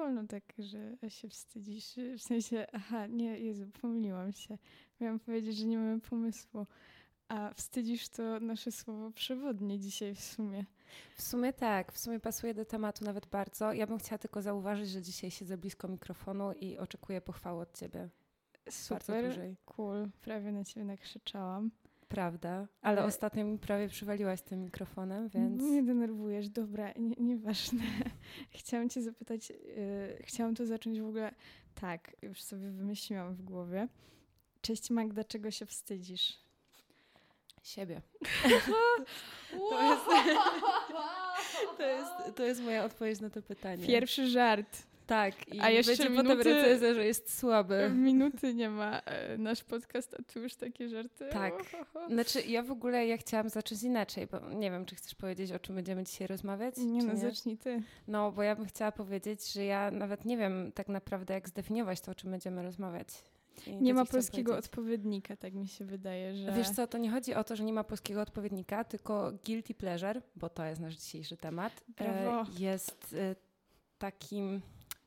wolno tak, że się wstydzisz. W sensie, aha, nie, Jezu, pomyliłam się. Miałam powiedzieć, że nie mamy pomysłu. A wstydzisz to nasze słowo przewodnie dzisiaj w sumie. W sumie tak, w sumie pasuje do tematu nawet bardzo. Ja bym chciała tylko zauważyć, że dzisiaj siedzę blisko mikrofonu i oczekuję pochwały od ciebie. Super, cool. Prawie na ciebie nakrzyczałam. Prawda, ale, ale ostatnio mi prawie przywaliłaś tym mikrofonem, więc... Nie denerwujesz, dobra, nie, nieważne. chciałam cię zapytać, yy, chciałam to zacząć w ogóle... Tak, już sobie wymyśliłam w głowie. Cześć Magda, czego się wstydzisz? Siebie. to, jest, to, jest, to jest moja odpowiedź na to pytanie. Pierwszy żart. Tak, i a jeszcze będzie minuty, potem recenzja, że jest słaby. Minuty nie ma e, nasz podcast, a tu już takie żarty. Tak. Znaczy ja w ogóle ja chciałam zacząć inaczej, bo nie wiem, czy chcesz powiedzieć, o czym będziemy dzisiaj rozmawiać? Nie no, nie? zacznij ty. No, bo ja bym chciała powiedzieć, że ja nawet nie wiem tak naprawdę, jak zdefiniować to, o czym będziemy rozmawiać. I nie ma polskiego odpowiednika, tak mi się wydaje, że... Wiesz co, to nie chodzi o to, że nie ma polskiego odpowiednika, tylko guilty pleasure, bo to jest nasz dzisiejszy temat, Brawo. E, jest e, takim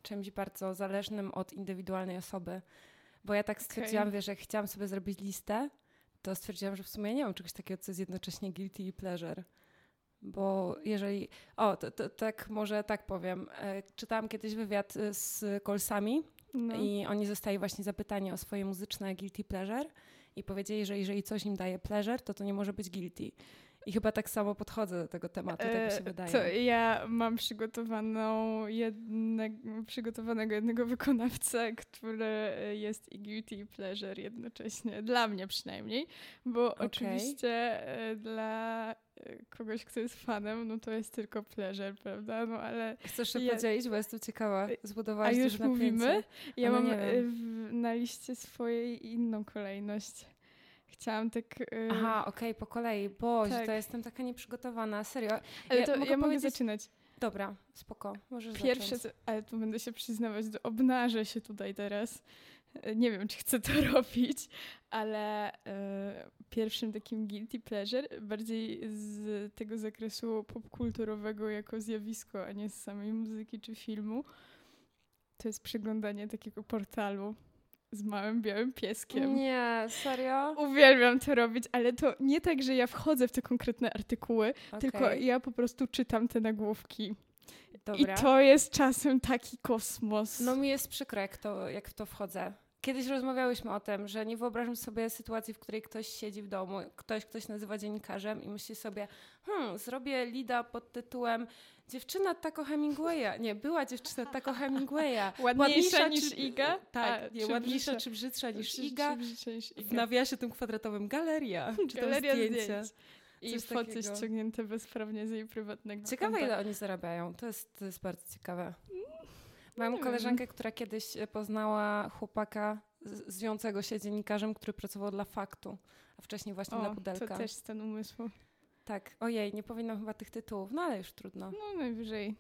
czymś bardzo zależnym od indywidualnej osoby. Bo ja tak stwierdziłam, okay. wiesz, jak chciałam sobie zrobić listę, to stwierdziłam, że w sumie nie mam czegoś takiego, co jest jednocześnie guilty i pleasure. Bo jeżeli. O, to, to, tak może tak powiem. E, czytałam kiedyś wywiad e, z Kolsami no. i oni zostali właśnie zapytani o swoje muzyczne guilty pleasure i powiedzieli, że jeżeli coś im daje pleasure, to to nie może być guilty. I chyba tak samo podchodzę do tego tematu, tak mi się e, wydaje. To ja mam przygotowaną jedne, przygotowanego jednego wykonawcę, który jest i guilty i pleasure jednocześnie, dla mnie przynajmniej, bo okay. oczywiście e, dla e, kogoś, kto jest fanem, no to jest tylko pleasure, prawda? No ale... Chcesz się ja... podzielić, bo jestem ciekawa. Zbudowałaś A już mówimy? Ja mam w, na liście swojej inną kolejność. Chciałam tak... Yy... Aha, okej, okay, po kolei. Boże, tak. to jestem taka nieprzygotowana. Serio. Ale ja, to mogę, ja mogę zaczynać. Dobra, spoko, możesz Pierwsze, zacząć. ale tu będę się przyznawać, do, obnażę się tutaj teraz. Nie wiem, czy chcę to robić, ale e, pierwszym takim guilty pleasure, bardziej z tego zakresu popkulturowego jako zjawisko, a nie z samej muzyki czy filmu, to jest przeglądanie takiego portalu z małym białym pieskiem. Nie, serio? Uwielbiam to robić, ale to nie tak, że ja wchodzę w te konkretne artykuły, okay. tylko ja po prostu czytam te nagłówki. Dobra. I to jest czasem taki kosmos. No mi jest przykro, jak, to, jak w to wchodzę. Kiedyś rozmawiałyśmy o tym, że nie wyobrażam sobie sytuacji, w której ktoś siedzi w domu, ktoś, ktoś nazywa dziennikarzem i myśli sobie, hmm, zrobię lida pod tytułem dziewczyna tako Hemingwaya. Nie, była dziewczyna tako Hemingwaya. Ładniejsza, ładniejsza niż Iga? Tak, A, nie, czy ładniejsza brzydsza, czy brzydsza niż Iga. niż Iga. W nawiasie tym kwadratowym galeria. Czy Galeria zdjęcia. Zdjęć. I foty ściągnięte bezprawnie z jej prywatnego Ciekawe, konta. ile oni zarabiają. To jest, to jest bardzo ciekawe. Mam koleżankę, która kiedyś e, poznała chłopaka zwiącego się dziennikarzem, który pracował dla faktu, a wcześniej właśnie o, dla Pudelka. to też stan umysłu. Tak, ojej, nie powinnam chyba tych tytułów, no ale już trudno. No najwyżej.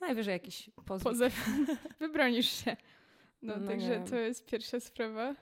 Najwyżej jakiś pozew. Pozew. Wybronisz się. No, no także to jest pierwsza sprawa.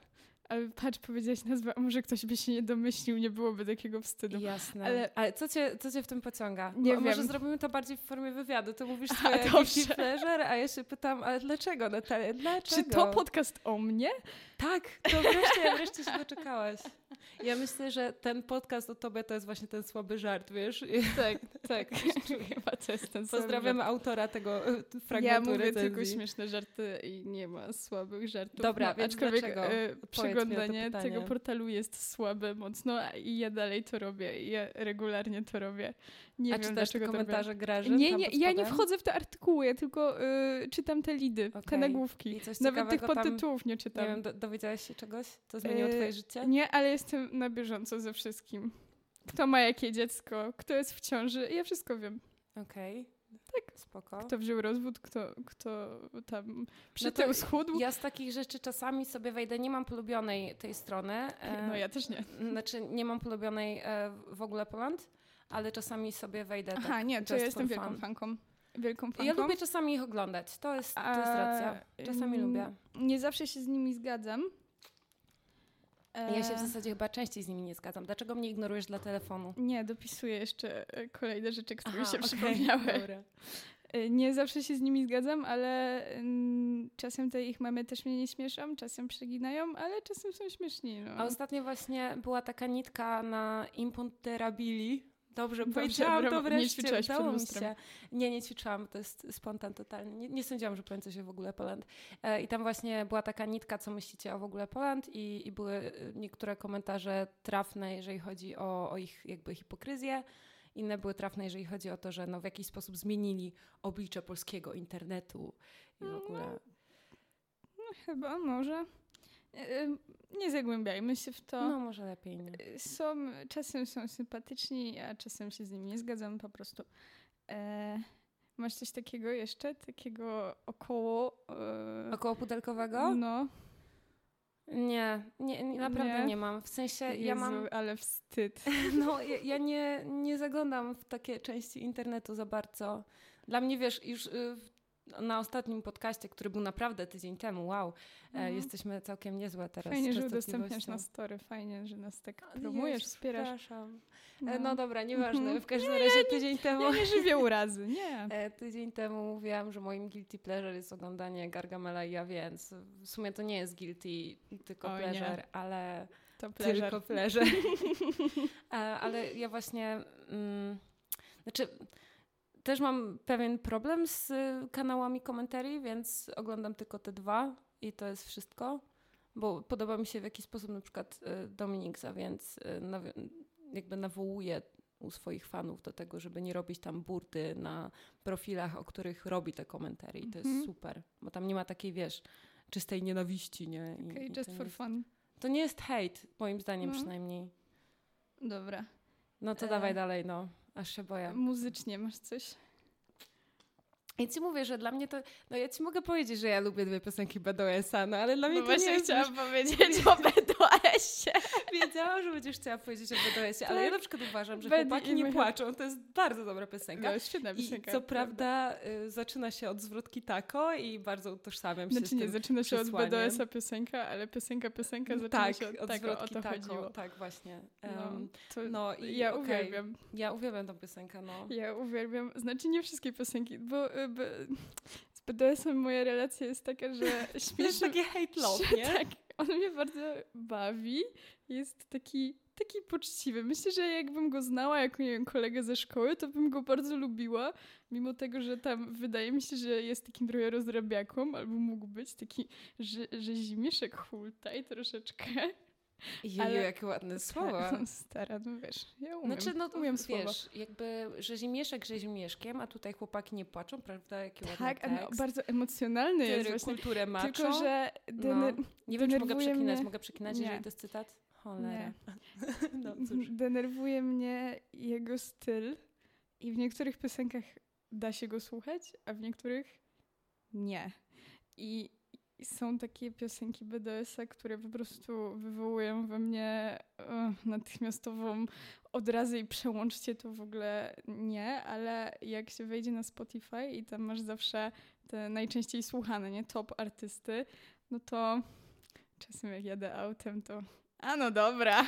Ale patrz, powiedziałaś nazwę, a może ktoś by się nie domyślił, nie byłoby takiego wstydu. Jasne. Ale, ale co, cię, co cię w tym pociąga? Nie wiem. Może zrobimy to bardziej w formie wywiadu. To mówisz swoje guilty pleasure, a ja się pytam, ale dlaczego Natalia? Dlaczego? Czy to podcast o mnie? Tak, to wreszcie, wreszcie się doczekałaś. Ja myślę, że ten podcast o tobie to jest właśnie ten słaby żart, wiesz? Tak, tak. Chyba to jest ten Pozdrawiamy autora tego e, fragmentu Ja mówię recenzji. tylko śmieszne żarty i nie ma słabych żartów. Dobra, no, więc dlaczego? E, przeglądanie tego portalu jest słabe mocno i ja dalej to robię. Ja regularnie to robię. Nie A wiem, czytasz te komentarze graży? Nie, nie, ja nie wchodzę w te artykuły, ja tylko y, czytam te lidy, okay. te nagłówki. Nawet tych podtytułów nie czytam. Nie wiem, do, dowiedziałaś się czegoś? Zmieniło y, twoje życie? Nie, ale jestem na bieżąco ze wszystkim. Kto ma jakie dziecko, kto jest w ciąży, ja wszystko wiem. Okej. Okay. Tak, spoko. Kto wziął rozwód, kto, kto tam przytył, no schudł. Ja z takich rzeczy czasami sobie wejdę, nie mam polubionej tej strony. E, no ja też nie. Znaczy nie mam polubionej e, w ogóle Poland, ale czasami sobie wejdę. Aha, tak, nie, to ja jestem wielką fanką. Wielką fanką. Ja lubię czasami ich oglądać, to jest, to jest racja. Czasami A, lubię. Nie zawsze się z nimi zgadzam, ja się w e. zasadzie chyba częściej z nimi nie zgadzam. Dlaczego mnie ignorujesz dla telefonu? Nie, dopisuję jeszcze e, kolejne rzeczy, które Aha, mi się okay, przypomniały. Y, nie zawsze się z nimi zgadzam, ale mm, czasem te ich mamy też mnie nie śmieszą, czasem przeginają, ale czasem są śmieszni. No. A ostatnio właśnie była taka nitka na Imponterabili. Dobrze, Dobrze powiedziałam to wreszcie. Nie ćwiczyłaś udało mi się. Nie, nie ćwiczyłam, to jest spontan totalny. Nie, nie sądziłam, że coś o w ogóle Poland. E, I tam właśnie była taka nitka, co myślicie o w ogóle Poland i, i były e, niektóre komentarze trafne, jeżeli chodzi o, o ich jakby hipokryzję. Inne były trafne, jeżeli chodzi o to, że no w jakiś sposób zmienili oblicze polskiego internetu i w ogóle. No, no chyba, może. E, nie zagłębiajmy się w to. No, może lepiej nie. E, są, czasem są sympatyczni, a czasem się z nimi nie zgadzam po prostu. E, masz coś takiego jeszcze? Takiego około... E, około pudelkowego? No. Nie, nie, nie naprawdę nie? nie? mam. W sensie Jezu, ja mam. Ale wstyd. No, ja, ja, nie, nie zaglądam w takie części internetu za bardzo. Dla mnie wiesz, już y, na ostatnim podcaście, który był naprawdę tydzień temu, wow, e, mhm. jesteśmy całkiem niezłe teraz. Fajnie, że udostępniasz na story, fajnie, że nas tak promujesz, wspierasz. Przepraszam. E, no. no dobra, nieważne. W każdym razie nie, tydzień temu... Ja nie żywię urazy, nie. E, tydzień temu mówiłam, że moim guilty pleasure jest oglądanie Gargamela i ja, więc w sumie to nie jest guilty, tylko Oj, pleasure, nie. ale... To pleasure. Tylko pleasure. ale ja właśnie... Mm, znaczy też mam pewien problem z y, kanałami komentarii, więc oglądam tylko te dwa i to jest wszystko. Bo podoba mi się w jakiś sposób na przykład y, Dominiksa, więc y, jakby nawołuje u swoich fanów do tego, żeby nie robić tam burdy na profilach, o których robi te komentarii. I to jest mm -hmm. super, bo tam nie ma takiej, wiesz, czystej nienawiści, nie? I, okay, just for jest, fun. To nie jest hate, moim zdaniem no. przynajmniej. Dobra. No to e... dawaj dalej, no. Aż się boję. Muzycznie masz coś? I ci mówię, że dla mnie to, no ja ci mogę powiedzieć, że ja lubię dwie piosenki BDS-a, no ale dla mnie no to nie jest... chciałam powiedzieć o BDS-ie. Wiedziałam, że będziesz chciała powiedzieć o BDS-ie, ale ja na przykład uważam, że Bedi chłopaki nie płaczą, to jest bardzo dobra piosenka. No, świetna piosenka. I co prawda y, zaczyna się od zwrotki tako i bardzo utożsamiam się znaczy, z tym nie, zaczyna się od BDS-a piosenka, ale piosenka, piosenka zaczyna tak, się od, od tego, zwrotki o to tako, chodziło. Tak, właśnie. Um, no, to no i ja okay. uwielbiam. Ja uwielbiam tą piosenkę, no. Ja uwielbiam, znaczy nie wszystkie piosenki, bo, y, z BDS-em moja relacja jest taka, że śmieszne... jest takie hate love, nie? tak, on mnie bardzo bawi. Jest taki, taki poczciwy. Myślę, że jakbym go znała jako nie wiem, kolegę ze szkoły, to bym go bardzo lubiła. Mimo tego, że tam wydaje mi się, że jest takim trochę rozrabiaką, albo mógł być taki, że, że zimieszek hultaj troszeczkę. Jeju, ale... jakie ładne słowa. Stara, no wiesz, ja umiem, znaczy, no, umiem wiesz, słowa. jakby rzezimieszek rzezimieszkiem, a tutaj chłopaki nie płaczą, prawda? Jaki tak, ładny tekst. No, bardzo emocjonalny Tyry, jest właśnie. kulturę maczą. Tylko, że no. Nie wiem, czy mogę przekinać. Mnie... Mogę przekinać, nie. jeżeli to jest cytat? Cholera. no, cóż. Denerwuje mnie jego styl i w niektórych piosenkach da się go słuchać, a w niektórych nie. I są takie piosenki BDS-a, które po prostu wywołują we mnie uh, natychmiastową odrazę i przełączcie to w ogóle nie, ale jak się wejdzie na Spotify i tam masz zawsze te najczęściej słuchane, nie, top artysty, no to czasem jak jadę autem, to a no dobra.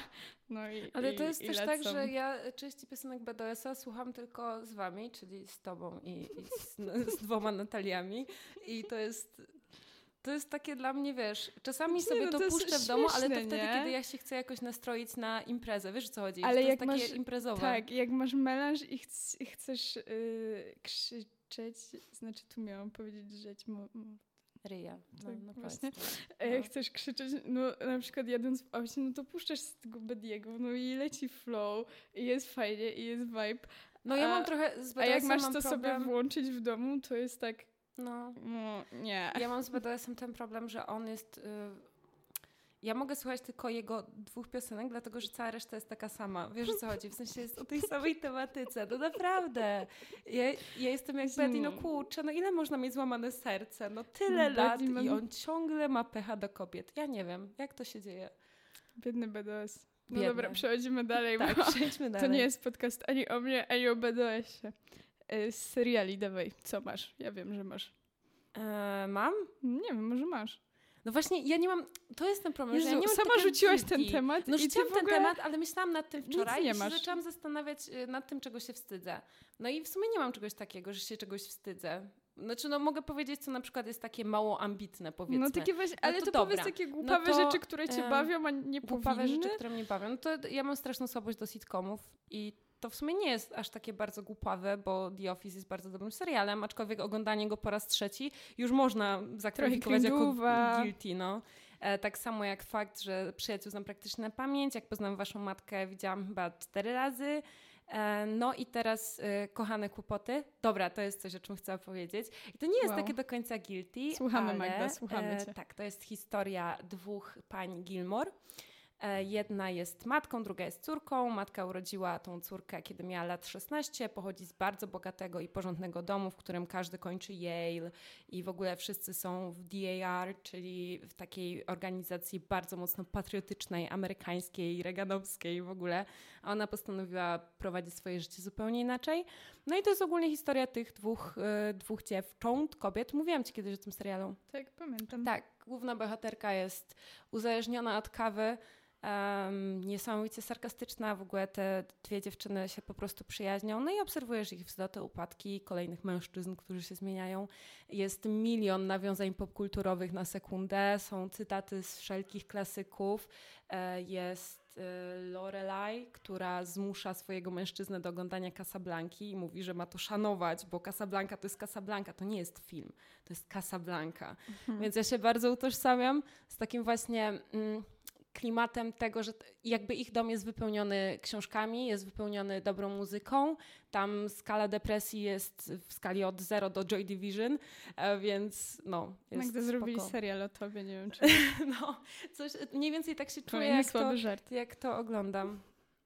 No i, Ale to jest i też lecą. tak, że ja części piosenek BDS-a słucham tylko z wami, czyli z tobą i, i z, z, dwoma Nataliami i to jest to jest takie dla mnie, wiesz, czasami nie, sobie no, to, to puszczę w domu, ale to wtedy, nie? kiedy ja się chcę jakoś nastroić na imprezę. Wiesz, co chodzi? Ale to jak jest masz, takie imprezowe. Tak, jak masz melanż i, ch chcesz yy, krzyczeć, znaczy tu miałam powiedzieć, że mo, Ryja. No, tak, no właśnie. E, no. Chcesz krzyczeć, no na przykład jadąc w aucie, no to puszczasz z tego Bediego, no i leci flow, i jest fajnie, i jest vibe. No ja mam trochę z A jak masz to problem... sobie włączyć w domu, to jest tak no. no. nie. Ja mam z BDS-em ten problem, że on jest... Y ja mogę słuchać tylko jego dwóch piosenek, dlatego że cała reszta jest taka sama. Wiesz o co chodzi? W sensie jest o tej samej tematyce. No naprawdę. Ja, ja jestem jak Betty, no kurczę, no ile można mieć złamane serce? No tyle no, lat i on ciągle ma pecha do kobiet. Ja nie wiem, jak to się dzieje. Biedny BDS. No Biedny. dobra, przechodzimy dalej, tak, bo przejdźmy dalej. to nie jest podcast ani o mnie, ani o BDS-ie. Y, z seriali, dawaj, co masz? Ja wiem, że masz. E, mam? Nie wiem, może masz. No właśnie, ja nie mam, to jest ten problem, Jezu, że ja nie mam sama rzuciłaś ten temat No rzuciłam ten temat, ale myślałam nad tym wczoraj nie i masz. zaczęłam zastanawiać y, nad tym, czego się wstydzę. No i w sumie nie mam czegoś takiego, że się czegoś wstydzę. Znaczy, no mogę powiedzieć, co na przykład jest takie mało ambitne, powiedzmy. No takie właśnie, ale to to, dobra. powiedz takie głupawe to, rzeczy, które cię bawią, a nie Głupawe powinny. rzeczy, które mnie bawią. No to ja mam straszną słabość do sitcomów i to w sumie nie jest aż takie bardzo głupawe, bo The Office jest bardzo dobrym serialem, aczkolwiek oglądanie go po raz trzeci już można zakwalifikować jako guilty, no. E, tak samo jak fakt, że przyjaciół znam praktycznie na pamięć, jak poznałam waszą matkę, widziałam chyba cztery razy. E, no i teraz e, kochane kłopoty. Dobra, to jest coś, o czym chcę powiedzieć. I to nie jest Wow. takie do końca guilty. Słuchamy, ale, Magda, słuchamy cię. Tak, to jest historia dwóch pań Gilmore. E, Jedna jest matką, druga jest córką. Matka urodziła tą córkę, kiedy miała lat 16. Pochodzi z bardzo bogatego i porządnego domu, w którym każdy kończy Yale i w ogóle wszyscy są w DAR, czyli w takiej organizacji bardzo mocno patriotycznej, amerykańskiej, reganowskiej w ogóle. A ona postanowiła prowadzić swoje życie zupełnie inaczej. No i to jest ogólnie historia tych dwóch, e, dwóch dziewcząt, kobiet. Mówiłam ci kiedyś o tym serialu. Tak, pamiętam. Tak, główna bohaterka jest uzależniona od kawy, em, niesamowicie sarkastyczna. W ogóle te dwie dziewczyny się po prostu przyjaźnią. No i obserwujesz ich wzloty, upadki kolejnych mężczyzn, którzy się zmieniają. Jest milion nawiązań popkulturowych na sekundę. Są cytaty z wszelkich klasyków. E, Jest e, Lorelai, która zmusza swojego mężczyznę do oglądania Casablanki i mówi, że ma to szanować, bo Casablanca to jest Casablanca, to nie jest film, to jest Casablanca. Więc ja się bardzo utożsamiam z takim właśnie mm, klimatem tego, że jakby ich dom jest wypełniony książkami, jest wypełniony dobrą muzyką. Tam skala depresji jest w skali od 0 do Joy Division, e, więc no, jest Magda zrobili serial o tobie, nie wiem czy No, coś, mniej więcej tak się czuję, jak to, żart. jak to oglądam.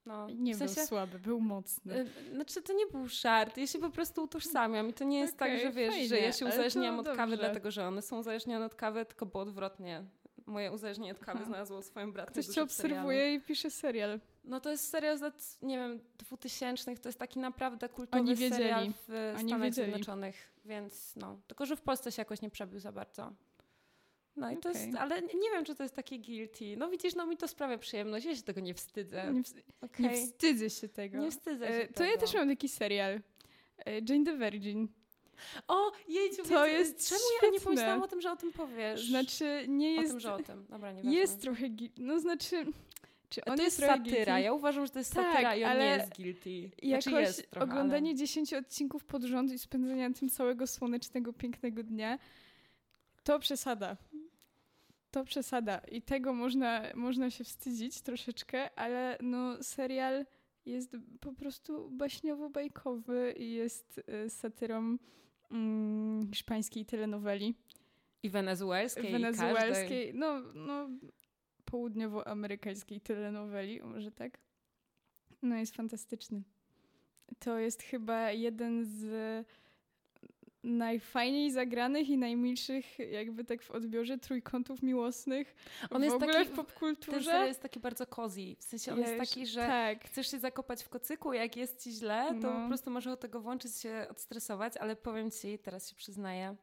No, Nie w był sensie, słaby, był mocny. y, Znaczy, to nie był żart. Ja się po prostu utożsamiam. I to nie jest tak, Okej, że wiesz, że fajnie, ja się ale uzależniam od kawy, dobrze. dlatego że one są uzależnione od kawy, tylko było odwrotnie. Moje uzależnienie od kawy znalazło swoją bratkę. Ktoś cię w serialu. obserwuje i pisze serial. No to jest serial z lat, nie wiem, dwutysięcznych. To jest taki naprawdę kultowy Oni wiedzieli. serial w Oni Stanach wiedzieli. Zjednoczonych. Więc no, tylko że w Polsce się jakoś nie przebił za bardzo. No i to Okej. jest, ale nie wiem, czy to jest takie guilty. No widzisz, no mi to sprawia przyjemność, ja się tego nie wstydzę. Nie, wst- Okej. nie wstydzę się tego. Nie wstydzę się E, To tego. ja też mam taki serial. E, Jane the Virgin. O, jejciu, To więc, jest Czemu ja nie świetne. pomyślałam o tym, że o tym powiesz? Znaczy, nie o jest... tym, że o tym. Dobra, nie Jest trochę... No znaczy... Czy on To jest trochę satyra. guilty? Ja uważam, że to jest Tak, satyra i on ale nie jest guilty. Znaczy Jakoś jest trochę, oglądanie 10 odcinków pod rząd i spędzanie na tym całego słonecznego, pięknego dnia, to przesada. To przesada. I tego można, można się wstydzić troszeczkę, ale no serial jest po prostu baśniowo-bajkowy i jest y, satyrą mm, hiszpańskiej telenoweli. I wenezuelskiej. i każdej. wenezuelskiej, no, no południowoamerykańskiej telenoweli, może tak. No jest fantastyczny. To jest chyba jeden z najfajniej zagranych i najmilszych jakby tak w odbiorze trójkątów miłosnych On w jest ogóle taki- w Ten popkulturze. serial jest taki bardzo cozy. W sensie on jest taki, że Tak. chcesz się zakopać w kocyku, jak jest ci źle, to No. po prostu możesz od tego włączyć się, odstresować, ale powiem ci, teraz się przyznaję,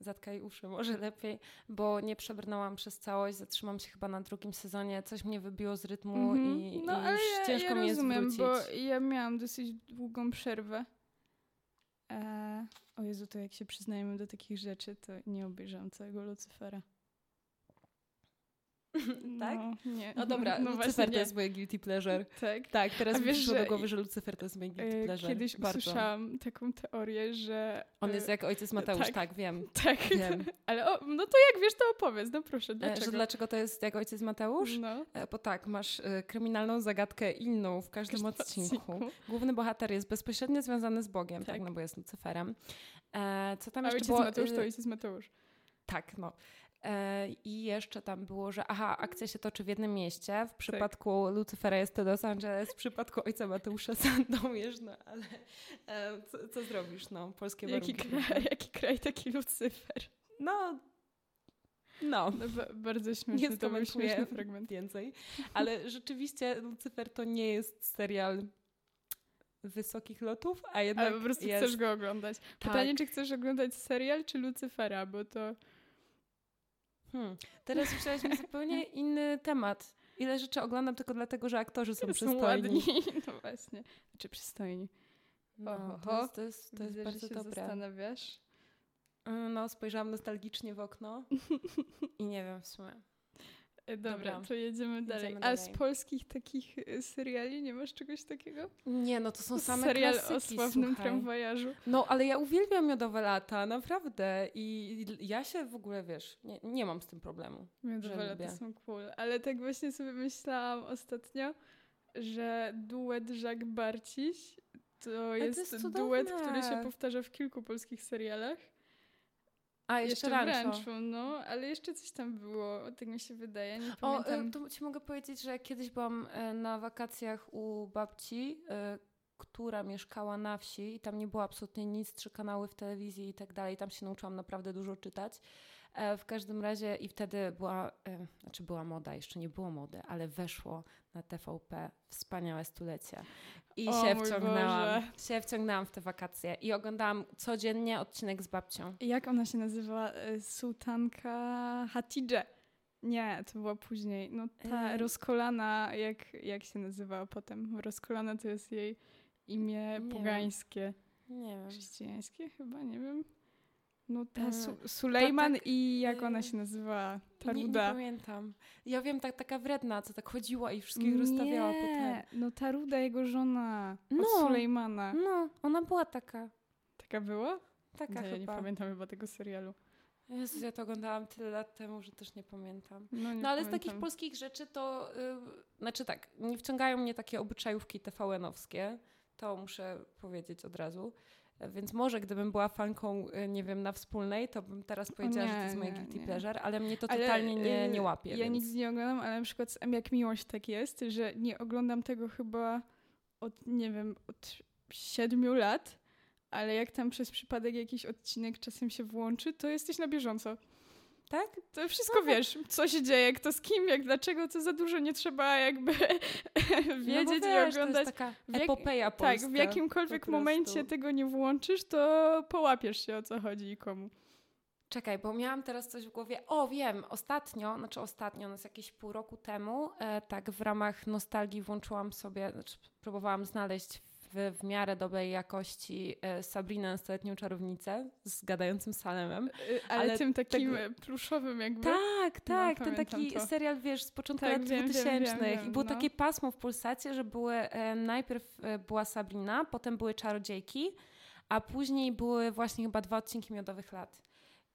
zatkaj uszy, może lepiej, bo nie przebrnęłam przez całość, zatrzymam się chyba na drugim sezonie, coś mnie wybiło z rytmu Mhm. i, no, i już ja, ciężko ja mi jest rozumiem, wrócić. bo ja miałam dosyć długą przerwę. E, o Jezu, to jak się przyznajemy do takich rzeczy, to nie obejrzałam całego Lucyfera. tak? No, nie. No dobra, no właśnie Lucyfer to jest moje guilty pleasure. Tak. Tak, teraz A wiesz, do głowy, że Lucyfer to jest moje guilty E, pleasure. Kiedyś Bardzo. usłyszałam taką teorię, że... On e, jest jak ojciec Mateusz, tak. tak, wiem. Tak, Wiem. ale o, no to jak wiesz, to opowiedz, no proszę, E, dlaczego? Że dlaczego to jest jak ojciec Mateusz? No, E, Bo tak, masz e, kryminalną zagadkę inną w każdym każdym odcinku. odcinku. Główny bohater jest bezpośrednio związany z Bogiem, tak, Tak. no bo jest Lucyferem. E, co tam A jeszcze ojciec było? Mateusz to E, ojciec Mateusz. Tak, no. E, I jeszcze tam było, że aha, akcja się toczy w jednym mieście. W przypadku Lucyfera jest to Los Angeles, w przypadku ojca Mateusza Sandomierz, no ale e, co, co zrobisz, no, polskie Jaki warunki. kraj, jaki kraj, taki Lucyfer. No, no. No, ba- bardzo śmieszny, Nie to był śmieszny fragment. więcej. Ale rzeczywiście Lucyfer to nie jest serial wysokich lotów, a jednak Ale po prostu jest... chcesz go oglądać. Tak. Pytanie, czy chcesz oglądać serial, czy Lucyfera, bo to... Hmm. Teraz wziąłeś mi zupełnie inny temat. Ile rzeczy oglądam tylko dlatego, że aktorzy są, są przystojni. Ładni. No właśnie. Czy przystojni? No, to jest, to jest, to jest Widzę, bardzo że się dobre. zastanawiasz. No, spojrzałam nostalgicznie w okno i nie wiem w sumie. E, dobra, Dobra, to jedziemy dalej. Jedziemy dalej. A z polskich takich e, seriali nie masz czegoś takiego? Nie, no to są same Serial klasyki, o sławnym słuchaj. tramwajarzu. No, ale ja uwielbiam Miodowe Lata, naprawdę. I ja się w ogóle, wiesz, nie, nie mam z tym problemu. Miodowe Lata lubię. są cool. Ale tak właśnie sobie myślałam ostatnio, że duet Jacques Barciś to jest, to jest duet, który się powtarza w kilku polskich serialach. A, jeszcze, jeszcze Rancho. no, ale jeszcze coś tam było, tak mi się wydaje, nie pamiętam. O, to ci mogę powiedzieć, że kiedyś byłam e, na wakacjach u babci, e, która mieszkała na wsi i tam nie było absolutnie nic, trzy kanały w telewizji i tak dalej. Tam się nauczyłam naprawdę dużo czytać. E, w każdym razie i wtedy była, znaczy była moda, jeszcze nie było mody, ale weszło na TVP wspaniałe stulecie. I o, się wciągnęłam. Się wciągnęłam w te wakacje i oglądałam codziennie odcinek z babcią. Jak ona się nazywa? E, Sułtanka Hatidże. Nie, to była później. No ta rozkolana, jak, jak się nazywała potem? Rozkolana to jest jej imię nie pogańskie. Wiem. Nie wiem. Chrześcijańskie chyba, nie wiem. No ta e, Su Sulejman tak, i jak ona się nazywa? Ta nie, ruda. Nie pamiętam. Ja wiem, tak, taka wredna, co tak chodziła i wszystkich nie, rozstawiała potem. no ta ruda, jego żona no, od Sulejmana. No, ona była taka. Taka była? Taka no, chyba. Ja nie pamiętam chyba tego serialu. Jezus, ja to oglądałam tyle lat temu, że też nie pamiętam. No, nie no ale pamiętam. z takich polskich rzeczy to, yy, znaczy tak, nie wciągają mnie takie obyczajówki TVN-owskie, to muszę powiedzieć od razu. Więc może gdybym była fanką, y, nie wiem, na wspólnej, to bym teraz powiedziała, nie, że to jest moje guilty pleasure, ale mnie to ale, totalnie nie, nie łapie. Ja więc... nic nie oglądam, ale na przykład z Jak Miłość tak jest, że nie oglądam tego chyba od, nie wiem, od siedmiu lat, ale jak tam przez przypadek jakiś odcinek czasem się włączy, to jesteś na bieżąco. Tak? To wszystko no, wiesz, co się dzieje, kto z kim, jak dlaczego, to za dużo nie trzeba jakby wiedzieć no wiesz, i oglądać. To jest taka epopeja polska, Tak, w jakimkolwiek momencie tego nie włączysz, to połapiesz się o co chodzi i komu. Czekaj, bo miałam teraz coś w głowie. O, wiem, ostatnio, znaczy ostatnio, no z jakieś pół roku temu, e, tak w ramach nostalgii włączyłam sobie, znaczy próbowałam znaleźć w, w miarę dobrej jakości e, Sabrinę, stuletnią czarownicę z gadającym Salemem. E, ale, ale tym takim tego... pluszowym jakby. Tak, no, tak, no, ten taki to. serial, wiesz, z początku tak, lat wiem, 2000 wiem, wiem, i było no. takie pasmo w Pulsacie, że były, e, najpierw e, była Sabrina, potem były Czarodziejki, a później były właśnie chyba dwa odcinki Miodowych Lat.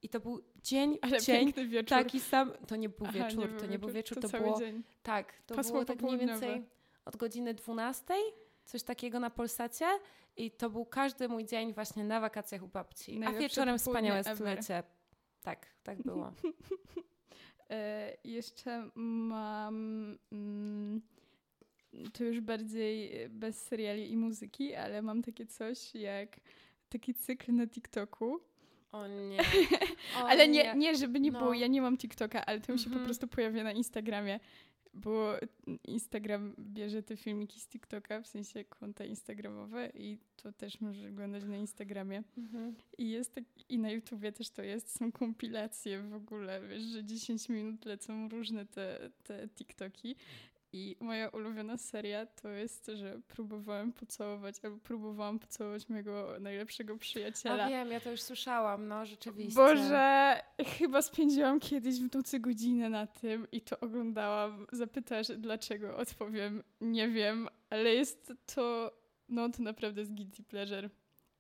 I to był dzień Ale dzień, wieczór. taki sam. To nie był wieczór, nie to nie był wieczór, to, to było. Dzień. Tak, to Pasmo było tak mniej więcej od godziny 12 coś takiego na Polsacie i to był każdy mój dzień właśnie na wakacjach u babci. Najlepsze A wieczorem wspaniałe stulecie. Tak, tak było. e, jeszcze mam mm, to już bardziej bez seriali i muzyki, ale mam takie coś jak taki cykl na TikToku. O nie. O ale nie, nie, żeby nie no. było, ja nie mam TikToka, ale to mi się mm -hmm. po mhm. prostu pojawia na Instagramie bo Instagram bierze te filmiki z TikToka, w sensie konta instagramowe i to też możesz oglądać na Instagramie. Mhm. I jest tak, i na YouTubie też to jest, są kompilacje w ogóle, wiesz, że 10 minut lecą różne te, te TikToki i moja ulubiona seria to jest, że próbowałam pocałować, albo próbowałam pocałować mojego najlepszego przyjaciela. A wiem, ja to już słyszałam, no rzeczywiście. Boże, chyba spędziłam kiedyś w nocy godzinę na tym i to oglądałam. Zapytasz dlaczego? Odpowiem, nie wiem, ale jest to, no to naprawdę jest guilty pleasure.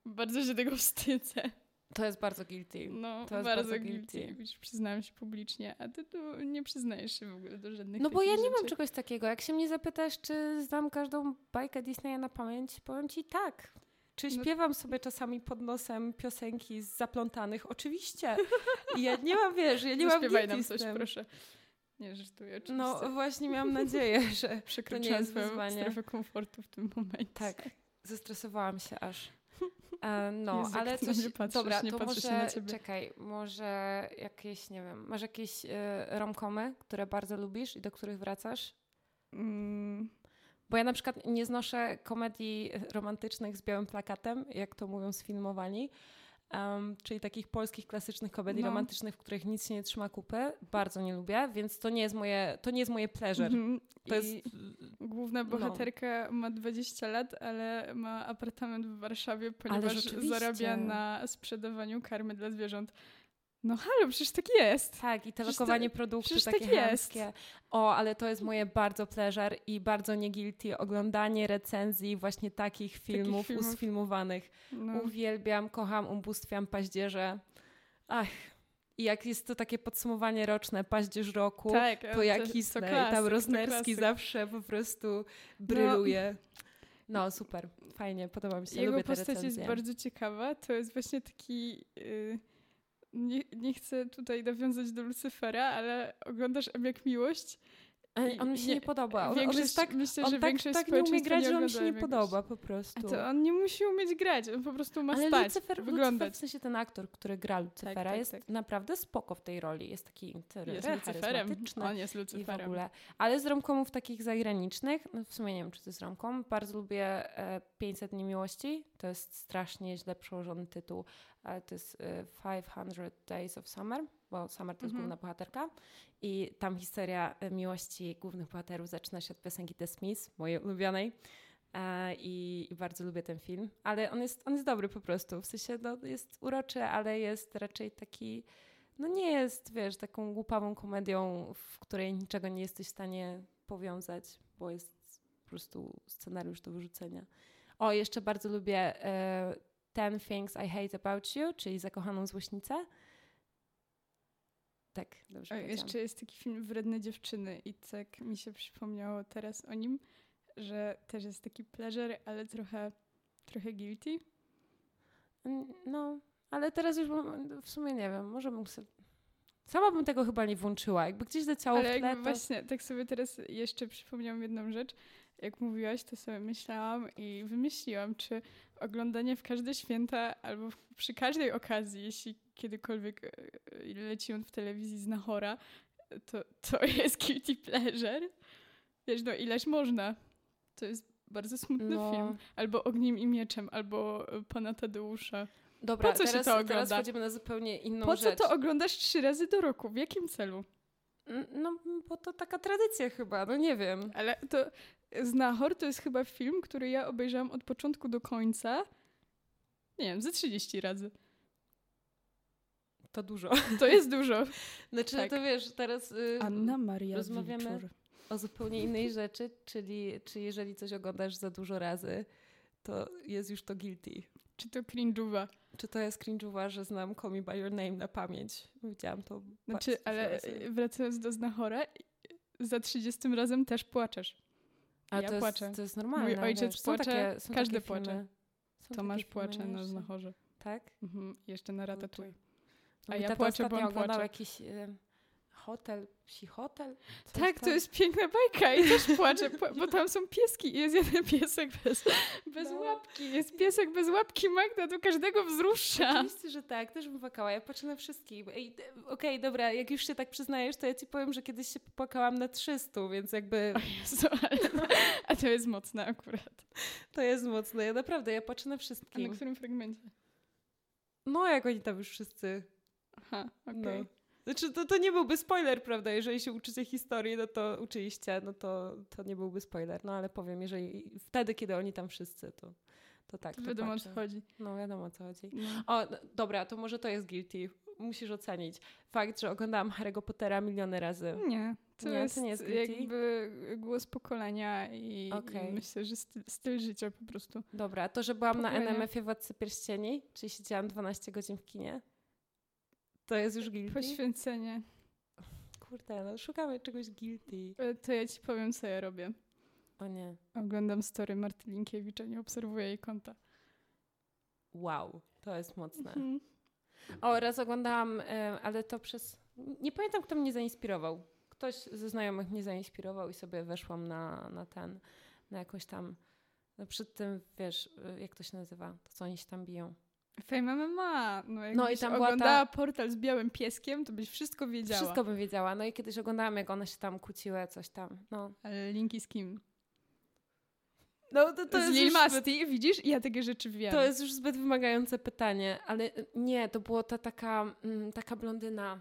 Bardzo się tego wstydzę. To jest bardzo guilty. No, to jest bardzo, bardzo guilty. guilty. Przyznałam się publicznie, a ty tu nie przyznajesz się w ogóle do żadnych No bo ja nie rzeczy. mam czegoś takiego. Jak się mnie zapytasz, czy znam każdą bajkę Disneya na pamięć, powiem ci tak. Czy no śpiewam no. sobie czasami pod nosem piosenki z zaplątanych? Oczywiście. I ja nie mam, wiesz, ja nie mam Śpiewaj nam coś, proszę. Nie, żartuję oczywiście. No właśnie miałam nadzieję, że to nie jest wyzwanie. strefę komfortu w tym momencie. Tak, zestresowałam się aż. E, no, Jezu, ale coś, patrzysz, dobra, to może, czekaj, może jakieś, nie wiem, masz jakieś y, romkomy, które bardzo lubisz i do których wracasz? Mm. Bo ja na przykład nie znoszę komedii romantycznych z białym plakatem, jak to mówią sfilmowani, Um, czyli takich polskich klasycznych komedii No. romantycznych, w których nic się nie trzyma kupy. Bardzo nie lubię, więc to nie jest moje, to nie jest moje pleasure. Mhm. To I jest... Główna no. bohaterka ma 20 lat, ale ma apartament w Warszawie, ponieważ zarabia na sprzedawaniu karmy dla zwierząt. No halo, przecież tak jest. Tak, i te Przecież lokowanie to- produktu przecież takie tak jest. chamskie. O, ale to jest moje bardzo pleasure i bardzo nie guilty. Oglądanie recenzji właśnie takich filmów, filmów. usfilmowanych. No. Uwielbiam, kocham, ubóstwiam paździerze. Ach, i jak jest to takie podsumowanie roczne, paździerz roku, tak, to ja to kisnę. I klasyk, tam Roznerski zawsze po prostu bryluje. No, super, fajnie, podoba mi się, Jego lubię postać jest bardzo ciekawa. To jest właśnie taki. y, nie, nie chcę tutaj nawiązać do Lucyfera, ale oglądasz M jak miłość. On mi się nie- nie podoba. On, on Większość, jest tak, myślę, on że tak, większość tak nie umie grać, że on mi się nie podoba po prostu. A to on nie musi umieć grać, on po prostu ma Ale stać, Lucyfer, wyglądać. Lucyfer, w sensie ten aktor, który gra Lucyfera, tak, jest tak. naprawdę spoko w tej roli. Jest taki jest Lucyferem. charyzmatyczny On jest i w ogóle. Ale z romkomów takich zagranicznych, no w sumie nie wiem, czy to jest romkom, bardzo lubię e, 500 Dni Miłości. To jest strasznie źle przełożony tytuł, ale to jest e, 500 Days of Summer, bo Summer to jest Mhm. główna bohaterka. I tam historia e, miłości głównych bohaterów zaczyna się od piosenki The Smiths, mojej ulubionej. E, I, I bardzo lubię ten film, ale on jest, on jest dobry po prostu. W sensie no, jest uroczy, ale jest raczej taki. No nie jest, wiesz, taką głupawą komedią, w której niczego nie jesteś w stanie powiązać, bo jest po prostu scenariusz do wyrzucenia. O, jeszcze bardzo lubię e, Ten Things I Hate About You, czyli Zakochaną Złośnicę. Tak, dobrze O, jeszcze jest taki film Wredne dziewczyny i tak mi się przypomniało teraz o nim, że też jest taki pleasure, ale trochę, trochę guilty. N- No, ale teraz już w sumie nie wiem, może bym sobie... Sama bym tego chyba nie włączyła. Jakby gdzieś leciało Ale w tle, to... właśnie, tak sobie teraz jeszcze przypomniałam jedną rzecz. Jak mówiłaś, to sobie myślałam i wymyśliłam, czy oglądanie w każde święta albo przy każdej okazji, jeśli kiedykolwiek e, leci on w telewizji z Nahora, to, to jest guilty pleasure. Wiesz, no ileż można. To jest bardzo smutny No. film. Albo Ogniem i Mieczem, albo e, Pana Tadeusza. Dobra, Po co się teraz, to teraz ogląda? wchodzimy na zupełnie inną Po co rzecz. to oglądasz trzy razy do roku? W jakim celu? No, bo to taka tradycja chyba, no nie wiem. Ale to Znachor to jest chyba film, który ja obejrzałam od początku do końca. Nie wiem, ze 30 razy. To dużo. To jest dużo. Znaczy, Tak. to wiesz, teraz y, Anna Maria rozmawiamy Wilczur. o zupełnie innej rzeczy, czyli czy jeżeli coś oglądasz za dużo razy, to jest już to guilty. Czy to cringe'uwa? Czy to jest cringe'owa, że znam Call Me By Your Name na pamięć? Widziałam to Znaczy, bardzo ale razy. wracając do Znachora, za 30 razem też płaczesz. Ale ja to płaczę. Jest, to jest normalne. Mój ojciec wiesz, płacze, takie, każdy płacze. Są Tomasz płacze na. Znachorze. Tak? Mhm. Jeszcze na Ratatouille. No A ja płaczę, bo on płacze. jakiś y, hotel, psi hotel? Coś Tak, tam. to jest piękna bajka i też płaczę, bo tam są pieski i jest jeden piesek bez, bez No. łapki. Jest piesek bez łapki, Magda to każdego wzrusza. Oczywiście, że tak, też bym płakała. Ja płaczę na wszystkich. Okej, dobra, jak już się tak przyznajesz, to ja ci powiem, że kiedyś się popłakałam na 300, więc jakby Jezu, ale, a to jest mocne akurat. to jest mocne. Ja naprawdę, ja płaczę na A na którym fragmencie? No, jak oni tam już wszyscy. Aha, okej. No. Znaczy, to, to nie byłby spoiler, prawda? Jeżeli się uczycie historii, no to uczyliście, no to, to nie byłby spoiler. No ale powiem, jeżeli wtedy, kiedy oni tam wszyscy, to, to tak. To to wiadomo o co chodzi. No, wiadomo o co chodzi. No. O, no, dobra, to może to jest guilty. Musisz ocenić. Fakt, że oglądałam Harry'ego Pottera miliony razy. Nie, to, Nie, to jest nie jest guilty? jakby głos pokolenia i, Okej. i myślę, że styl, styl życia po prostu. Dobra, to, że byłam na Pokolenia. NMF-ie Władcy Pierścieni, czyli siedziałam 12 godzin w kinie, to jest już guilty? Poświęcenie. Kurde, no szukamy czegoś guilty. E, To ja ci powiem, co ja robię. O nie. Oglądam story Marty Linkiewicza, nie obserwuję jej konta. Wow, to jest mocne. Mhm. O, raz oglądałam, e, ale to przez... Nie pamiętam, kto mnie zainspirował. Ktoś ze znajomych mnie zainspirował i sobie weszłam na, na ten, na jakąś tam... No przed tym, wiesz, e, jak to się nazywa? To, co oni się tam biją. Fame MMA. No, No i tam była ta- oglądała portal z białym pieskiem, to byś wszystko wiedziała. Wszystko bym wiedziała. No i kiedyś oglądałam, jak one się tam kłóciły, coś tam. No, Ale linki z kim? No, to, to z Lil Masti, zbyt... widzisz? Ja takie rzeczy wiem. To jest już zbyt wymagające pytanie, ale nie, to była ta taka, mm, taka blondyna.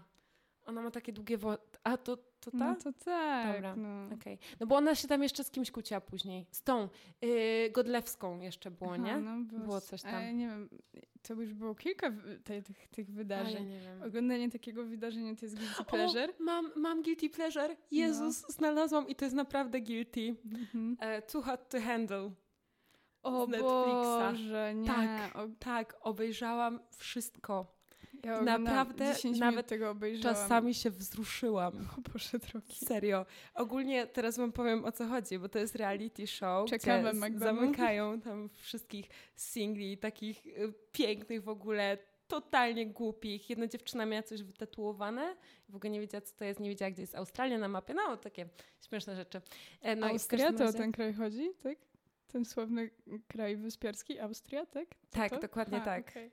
Ona ma takie długie włosy. A to to ta? No to tak. Dobra, no. Okay. no bo ona się tam jeszcze z kimś kłóciła później. Z tą yy, Godlewską jeszcze było, Aha, nie? No było, było coś tam. Ale nie wiem, to już było kilka te, tych, tych wydarzeń. Oglądanie takiego wydarzenia to jest guilty pleasure. O, mam, mam guilty pleasure. Jezus, no. znalazłam i to jest naprawdę guilty. Mhm. Uh, too hot to handle. O Netflixa. Boże, nie. Tak, tak, obejrzałam wszystko. Ja Naprawdę nawet tego obejrzałam. czasami się wzruszyłam. O Boże drogi. Serio. Ogólnie teraz wam powiem o co chodzi, bo to jest reality show, Czekamy, gdzie zamykają tam wszystkich singli, takich y, pięknych w ogóle, totalnie głupich. Jedna dziewczyna miała coś wytatuowane, w ogóle nie wiedziała, co to jest, nie wiedziała, gdzie jest Australia na mapie. No, takie śmieszne rzeczy. E, no Austria to o ten kraj chodzi, tak? Ten sławny kraj wyspiarski, Austria, tak? Tak, to? dokładnie A, tak. Okay.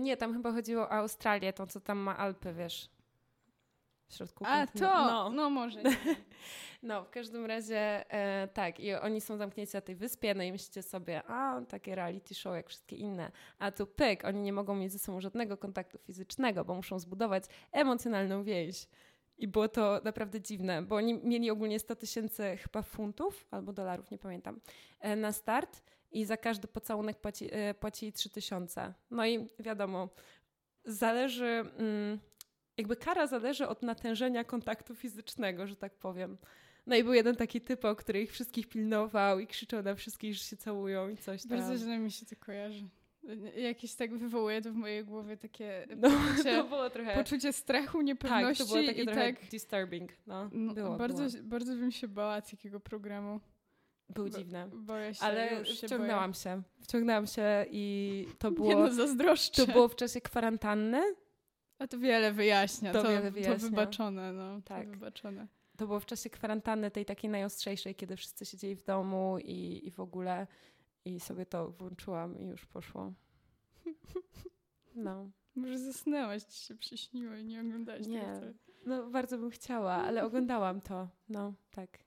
Nie, tam chyba chodziło o Australię, to co tam ma Alpy, wiesz. W środku. A, to! No, no może. no, w każdym razie e, tak. I oni są zamknięci na tej wyspie, no i myślicie sobie, a, takie reality show jak wszystkie inne. A tu pyk, oni nie mogą mieć ze sobą żadnego kontaktu fizycznego, bo muszą zbudować emocjonalną więź. I było to naprawdę dziwne, bo oni mieli ogólnie 100 tysięcy chyba funtów albo dolarów, nie pamiętam, e, na start i za każdy pocałunek płaci, e, płaci 3000. No i wiadomo, zależy, mm, jakby kara zależy od natężenia kontaktu fizycznego, że tak powiem. No i był jeden taki typ, o który ich wszystkich pilnował i krzyczał na wszystkich, że się całują i coś tam. Bardzo źle mi się to kojarzy. Jakieś tak wywołuje to w mojej głowie takie no, poczucie, to było trochę... poczucie strachu, niepewności. Tak, to było takie i trochę tak, disturbing. No, no było, bardzo, było. bardzo bym się bała takiego programu. Był dziwny. Boję się, ale się wciągnęłam boję. się. Wciągnęłam się i to było. Nie no, zazdroszczę. To było w czasie kwarantanny. A to wiele wyjaśnia. To, to wiele wyjaśnia. To wybaczone, no. Tak. To wybaczone. To było w czasie kwarantanny, tej takiej najostrzejszej, kiedy wszyscy siedzieli w domu i, i w ogóle. I sobie to włączyłam i już poszło. No. Może zasnęłaś, ci się przyśniło i nie oglądałaś Nie. Tego, No bardzo bym chciała, ale oglądałam to. No, tak.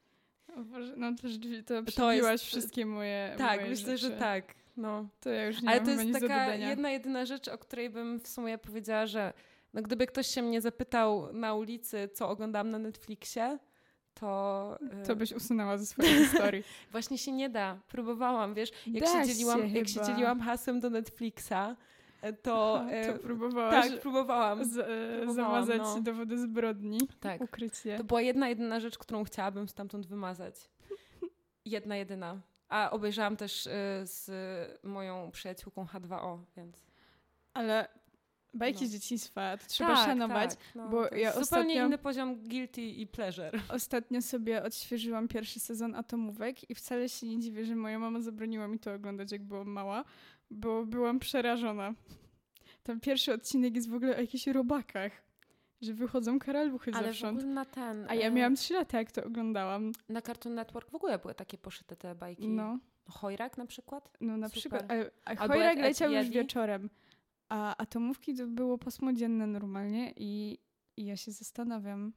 Boże, no to rzeczywiście, to przebiłaś wszystkie moje Tak, moje myślę, rzeczy. że tak. No. To ja już nie Ale to jest taka jedna, jedyna rzecz, o której bym w sumie powiedziała, że no gdyby ktoś się mnie zapytał na ulicy, co oglądam na Netflixie, to... To byś usunęła ze swojej historii. Właśnie się nie da. Próbowałam, wiesz, jak, da się, dzieliłam, się jak się dzieliłam hasłem do Netflixa, to... To e, próbowałaś tak, próbowałam. Z, próbowałam zamazać no. dowody zbrodni. Tak. Ukryć je. To była jedna, jedyna rzecz, którą chciałabym stamtąd wymazać. Jedna, jedyna. A obejrzałam też y, z moją przyjaciółką H2O, więc... Ale bajki no. z dzieciństwa, to trzeba tak, szanować, tak, no, bo ja zupełnie ostatnio, inny poziom guilty i pleasure. Ostatnio sobie odświeżyłam pierwszy sezon Atomówek i wcale się nie dziwię, że moja mama zabroniła mi to oglądać, jak byłam mała, bo byłam przerażona. Ten pierwszy odcinek jest w ogóle o jakichś robakach. Że wychodzą karaluchy Ale zewsząd. na ten... A ja miałam 3 lata, jak to oglądałam. Na Cartoon Network w ogóle były takie poszyte te bajki. No. Chojrak na przykład? No na Super. przykład. A, a Chojrak leciał już wieczorem. A atomówki to było pasmodzienne normalnie i, i ja się zastanawiam.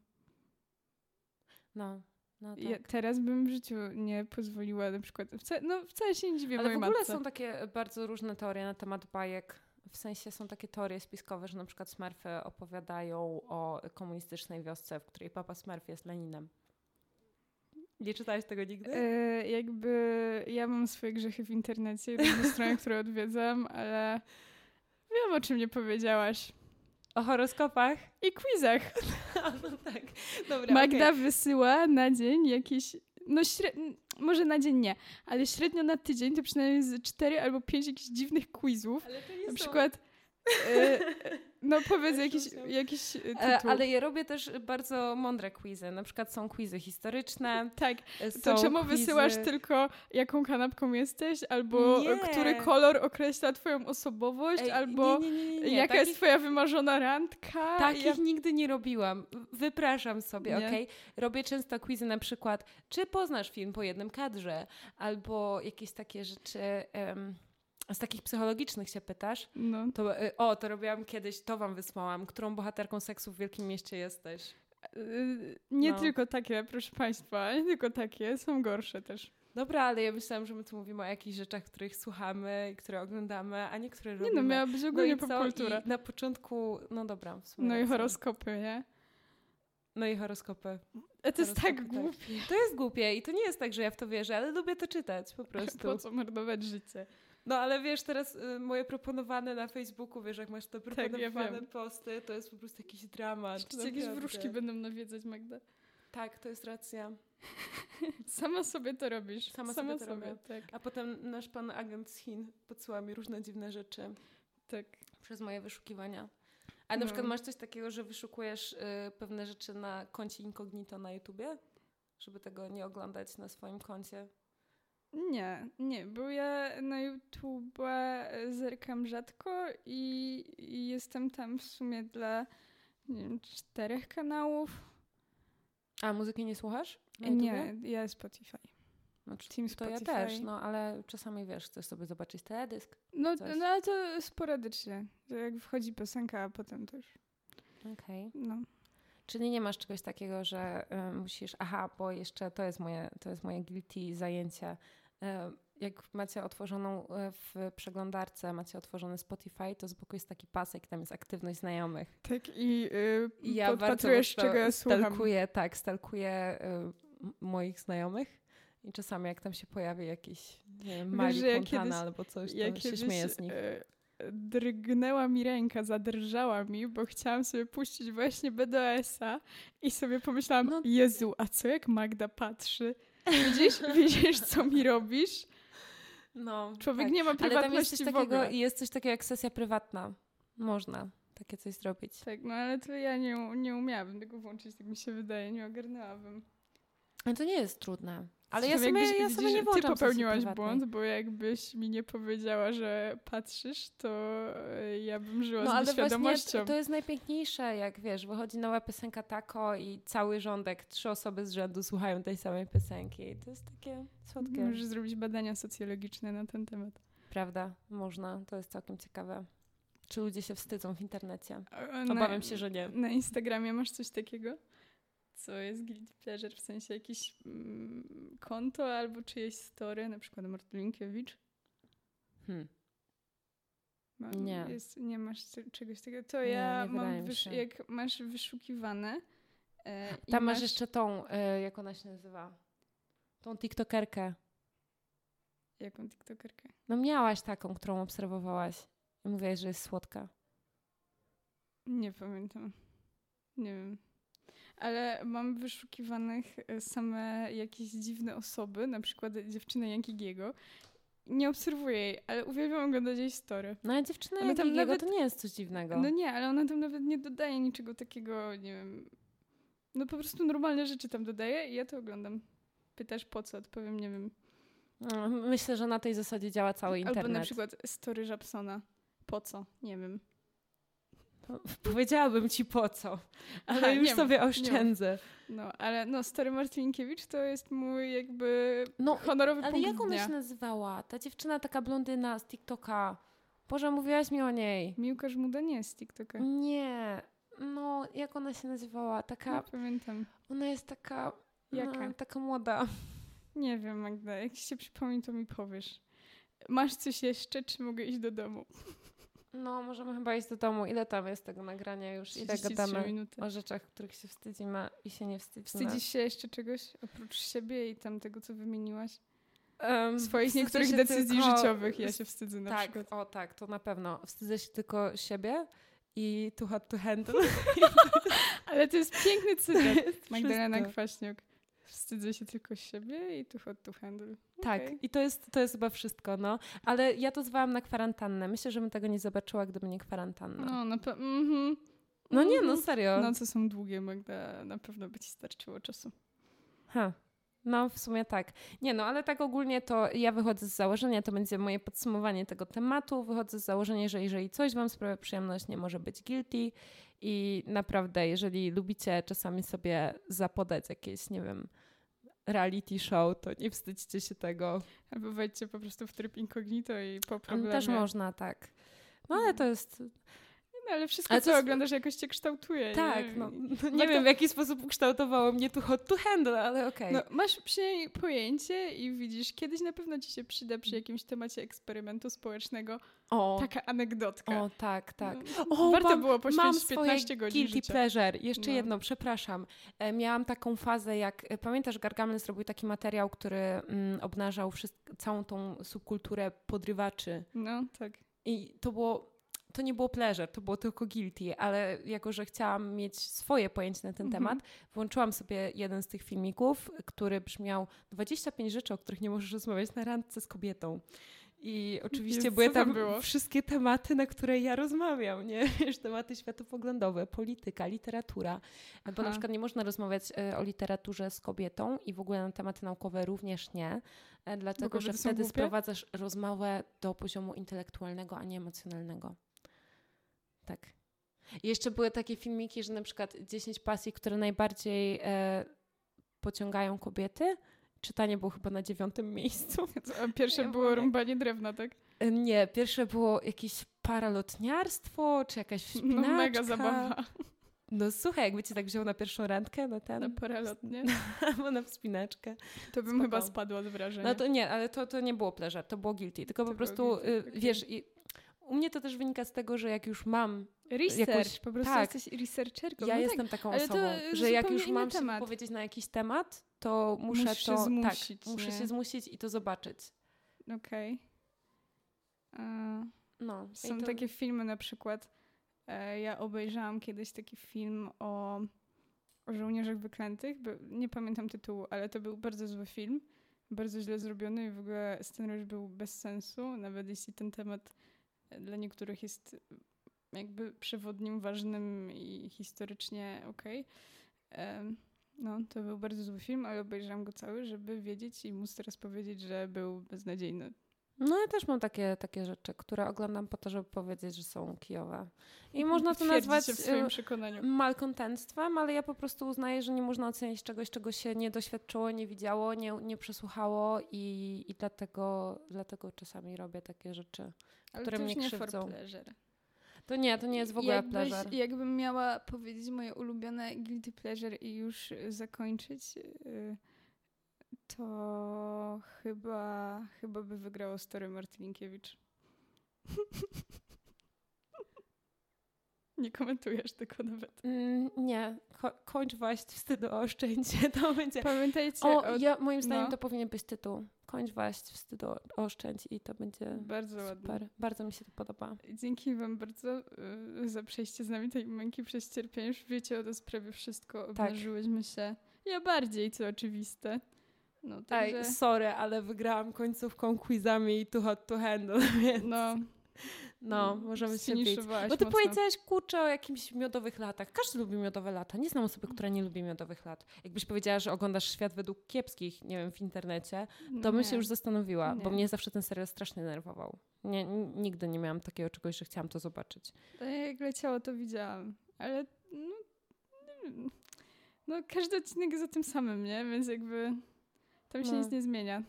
No. No tak. ja teraz bym w życiu nie pozwoliła na przykład, wca, no wcale się nie dziwię Ale w ogóle matce. są takie bardzo różne teorie na temat bajek. W sensie są takie teorie spiskowe, że na przykład Smurfy opowiadają o komunistycznej wiosce, w której papa Smurf jest Leninem. Nie czytałeś tego nigdy? E, jakby ja mam swoje grzechy w internecie, różne strony, które odwiedzam, ale Wiem, o czym nie powiedziałaś. O horoskopach? I quizach. no tak. Dobra, Magda okay. wysyła na dzień jakieś. No może na dzień nie, ale średnio na tydzień to przynajmniej z cztery albo pięć jakichś dziwnych quizów. na przykład. Y, no powiedz jakiś, jakiś e, tytuł. Ale ja robię też bardzo mądre quizy. Na przykład są quizy historyczne. Tak. To czemu quizy... wysyłasz tylko jaką kanapką jesteś? Albo nie. który kolor określa twoją osobowość? Ej, albo nie, nie, jaka Takich... jest twoja wymarzona randka? Takich ja... nigdy nie robiłam. Wypraszam sobie, ok? Robię często quizy na przykład, czy poznasz film po jednym kadrze? Albo jakieś takie rzeczy... Um, z takich psychologicznych się pytasz? No. To, y, o, to robiłam kiedyś, to wam wysłałam. Którą bohaterką seksu w Wielkim Mieście jesteś? Yy, nie no. tylko takie, proszę Państwa, nie tylko takie, są gorsze też. Dobra, ale ja myślałam, że my tu mówimy o jakichś rzeczach, których słuchamy i które oglądamy, a nie które robimy. Nie no, miała być ogólnie no popkultura. na początku, no dobra. no i horoskopy, nie? No i horoskopy. A to jest tak, tak głupie. To jest głupie i to nie jest tak, że ja w to wierzę, ale lubię to czytać po prostu. Po co marnować życie? No ale wiesz, teraz y, moje proponowane na Facebooku, wiesz, jak masz te proponowane tak, ja posty, to jest po prostu jakiś dramat. Czy jakieś wróżki będą nawiedzać Magda? Tak, to jest racja. Sama sobie to robisz. Sama, Sama sobie to sobie, robię. Tak. A potem nasz pan agent z Chin podsyła mi różne dziwne rzeczy. Tak. Przez moje wyszukiwania. A na no. przykład masz coś takiego, że wyszukujesz y, pewne rzeczy na koncie incognito na YouTubie? Żeby tego nie oglądać na swoim koncie? Nie, nie, bo ja na YouTube zerkam rzadko i, i jestem tam w sumie dla nie wiem, czterech kanałów. A muzyki nie słuchasz? Nie, ja Spotify. No, Team to ja też, no ale czasami wiesz, chcesz sobie zobaczyć teledysk. No, no ale to sporadycznie. To jak wchodzi piosenka, a potem to już. Okej. Okay. No. Czyli nie masz czegoś takiego, że y, musisz, aha, bo jeszcze to jest moje, to jest moje guilty zajęcie. Y, jak macie otworzoną y, w przeglądarce, macie otworzony Spotify, to z boku jest taki pasek, tam jest aktywność znajomych. Tak i yy, ja podpatrujesz, czego ja słucham. Stalkuję, tak, stalkuję moich znajomych i czasami jak tam się pojawi jakiś, nie wiem, Mali Wiesz, Fontana albo coś, to ja się śmieję z nich. E, drgnęła mi ręka, zadrżała mi, bo chciałam sobie puścić właśnie BDS-a i sobie pomyślałam, no. Jezu, a co jak Magda patrzy? Widzisz, widzisz co mi robisz? No, Człowiek tak. nie ma prywatności ale tam jest coś takiego, Jest coś takiego jak sesja prywatna. Można takie coś zrobić. Tak, no ale to ja nie, nie umiałabym tego włączyć, tak mi się wydaje, nie ogarnęłabym. Ale to nie jest trudne. Ale ja sobie, jakbyś, ja sobie nie włączam Ty popełniłaś błąd, bo jakbyś mi nie powiedziała, że patrzysz, to e, ja bym żyła no, z ale świadomością. to jest najpiękniejsze, jak wiesz, wychodzi nowa piosenka tako i cały rządek, trzy osoby z rzędu słuchają tej samej piosenki. To jest takie słodkie. Możesz zrobić badania socjologiczne na ten temat. Prawda, można. To jest całkiem ciekawe. Czy ludzie się wstydzą w internecie? Obawiam na, się, że nie. Na Instagramie masz coś takiego? Co jest guilty pleasure, w sensie jakieś mm, konto albo czyjeś story, na przykład Martylinkiewicz? Hmm. Mam, nie. Jest, nie masz czegoś takiego. To nie, ja nie mam, jak masz wyszukiwane. E, Tam masz, masz jeszcze tą, e, jak ona się nazywa? Tą TikTokerkę. Jaką TikTokerkę? No miałaś taką, którą obserwowałaś. I mówiłaś, że jest słodka. Nie pamiętam. Nie wiem ale mam wyszukiwanych e, same jakieś dziwne osoby, na przykład dziewczynę Jankigiego. Nie obserwuję jej, ale uwielbiam oglądać jej story. No a dziewczyna nawet... to nie jest coś dziwnego. No nie, ale ona tam nawet nie dodaje niczego takiego, nie wiem... No po prostu normalne rzeczy tam dodaje i ja to oglądam. Pytasz po co? Odpowiem, nie wiem. No, myślę, że na tej zasadzie działa cały internet. Albo na przykład story Żabsona. Po co? Nie wiem. Powiedziałabym ci po co, ale już sobie oszczędzę. No, ale no, Story Marcinkiewicz to jest mój jakby no, honorowy ale punkt jak ona się nazywała? Ta dziewczyna, taka blondyna z TikToka. Boże, mówiłaś mi o niej. Miłka Żmuda nie jest z TikToka. Nie. No, jak ona się nazywała? Taka... Nie pamiętam. Ona jest taka... Jaka? No, taka młoda. Nie wiem, Magda. Jak się przypomni, to mi powiesz. Masz coś jeszcze, czy mogę iść do domu? No, możemy chyba iść do domu. Ile tam jest tego nagrania już? Ile gadamy minuty. o rzeczach, których się wstydzimy i się nie wstydzimy? Wstydzisz się jeszcze czegoś oprócz siebie i tam tego, co wymieniłaś? Um, Swoich niektórych decyzji tylko... życiowych ja się wstydzę na tak, przykład. O tak, to na pewno. Wstydzę się tylko siebie i too hot to handle. Ale to jest piękny cytat. Magdalena Kwaśniok. Wstydzę się tylko siebie i too hot to handle. Tak, okay. i to jest, to jest chyba wszystko, no. Ale ja to zwałam na kwarantannę. Myślę, że bym tego nie zobaczyła, gdyby nie kwarantanna. No, na pewno. Mm-hmm. No nie, no serio. Noce są długie, Magda. Na pewno by ci starczyło czasu. Ha. No, w sumie tak. Nie no, ale tak ogólnie to ja wychodzę z założenia, to będzie moje podsumowanie tego tematu. Wychodzę z założenia, że jeżeli coś Wam sprawia przyjemność, nie może być guilty. I naprawdę, jeżeli lubicie czasami sobie zapodać jakieś, nie wiem, reality show, to nie wstydźcie się tego. Albo wejdźcie po prostu w tryb incognito i po problemie. Też można, tak. No ale to jest... ale wszystko, ale co jest... oglądasz, jakoś cię kształtuje. Tak, nie? no, no nie wiem, w jaki sposób kształtowało mnie tu hot to handle, ale okej. Okay. No, masz przynajmniej pojęcie i widzisz, kiedyś na pewno ci się przyda przy jakimś temacie eksperymentu społecznego o. taka anegdotka. O, tak, tak. No, o, warto mam, było poświęcić 15 godzin guilty życia. pleasure. Jeszcze no. jedno, przepraszam. E, miałam taką fazę, jak e, pamiętasz, Gargamel zrobił taki materiał, który mm, obnażał wszystko, całą tą subkulturę podrywaczy. No, tak. I to było to nie było pleasure, to było tylko guilty, ale jako, że chciałam mieć swoje pojęcie na ten mm -hmm. temat, włączyłam sobie jeden z tych filmików, który brzmiał 25 rzeczy, o których nie możesz rozmawiać na randce z kobietą. I oczywiście Jest, były tam, tam wszystkie tematy, na które ja rozmawiam, nie? Wiesz, tematy światopoglądowe, polityka, literatura. Aha. Bo na przykład nie można rozmawiać e, o literaturze z kobietą i w ogóle na tematy naukowe również nie, e, dlatego że wtedy sprowadzasz rozmowę do poziomu intelektualnego, a nie emocjonalnego. Tak. I jeszcze były takie filmiki, że na przykład 10 pasji, które najbardziej e, pociągają kobiety. Czytanie było chyba na dziewiątym miejscu. A pierwsze ja było rąbanie drewna, tak? E, nie, pierwsze było jakieś paralotniarstwo, czy jakaś wspinaczka. No mega zabawa. No słuchaj, jakby cię tak wziął na pierwszą randkę, na ten... Na paralotnie. Albo na wspinaczkę. To bym Spoko. chyba spadła z wrażenia. No to nie, ale to, to nie było pleasure, to było guilty. Tylko to po prostu, y, wiesz, i u mnie to też wynika z tego, że jak już mam Research, jakąś, po prostu tak, jesteś researcherką. Ja no jestem tak, taką osobą, że jak już mam temat. się powiedzieć na jakiś temat, to muszę Musisz to... Się zmusić, tak, muszę się zmusić i to zobaczyć. Okej. Okay. No, są to... takie filmy na przykład, e, ja obejrzałam kiedyś taki film o, o żołnierzach wyklętych, nie pamiętam tytułu, ale to był bardzo zły film, bardzo źle zrobiony i w ogóle scenariusz był bez sensu, nawet jeśli ten temat dla niektórych jest jakby przewodnim, ważnym i historycznie okej. Okay. No, to był bardzo zły film, ale obejrzałam go cały, żeby wiedzieć i móc teraz powiedzieć, że był beznadziejny. No ja też mam takie, takie rzeczy, które oglądam po to, żeby powiedzieć, że są kijowe. I można to nazwać przekonaniu. malkontentstwem, ale ja po prostu uznaję, że nie można ocenić czegoś, czego się nie doświadczyło, nie widziało, nie, nie przesłuchało i, i dlatego, dlatego czasami robię takie rzeczy, ale które mnie krzywdzą. pleasure. To nie, to nie jest w ogóle Jakbyś, pleasure. Jakbym miała powiedzieć moje ulubione guilty pleasure i już zakończyć, y, to chyba, chyba by wygrało Story Martyninkiewicz. Nie komentujesz tego nawet. Mm, nie, Ko kończ waść wstydu oszczędzie. To będzie. Pamiętajcie. O, o... Ja, moim zdaniem no. to powinien być tytuł. Kończ waść wstydu oszczędź i to będzie bardzo super. ładnie. Bardzo mi się to podoba. Dzięki Wam bardzo y, za przejście z nami tej męki przez cierpienie. Już wiecie o nas prawie wszystko. Obnażyłyśmy tak. się. Ja bardziej, co oczywiste. No, także... Ej, sorry, ale wygrałam końcówką quizami i too hot to handle, więc... No. No, możemy się bić. Bo ty powiedziałaś, kurczę, o jakimś miodowych latach. Każdy lubi miodowe lata. Nie znam osoby, która nie lubi miodowych lat. Jakbyś powiedziała, że oglądasz świat według kiepskich, nie wiem, w internecie, to bym się już zastanowiła, nie. bo mnie zawsze ten serial strasznie nerwował. Nie, nigdy nie miałam takiego czegoś, że chciałam to zobaczyć. To jak leciało, to widziałam. Ale no, no każdy odcinek jest o tym samym, nie? Więc jakby tam się no. nic nie zmienia.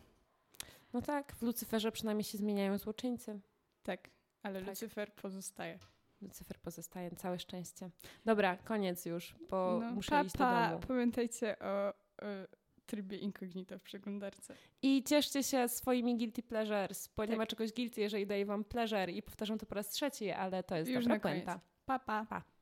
No tak, w Lucyferze przynajmniej się zmieniają złoczyńcy. Tak, ale tak. Lucyfer pozostaje. Lucyfer pozostaje, całe szczęście. Dobra, koniec już, bo no, muszę pa, iść do domu. Pamiętajcie o, o trybie incognito w przeglądarce. I cieszcie się swoimi guilty pleasures, bo tak. nie ma czegoś guilty, jeżeli daje wam pleasure i powtarzam to po raz trzeci, ale to jest już dobra puenta. Pa, pa. pa.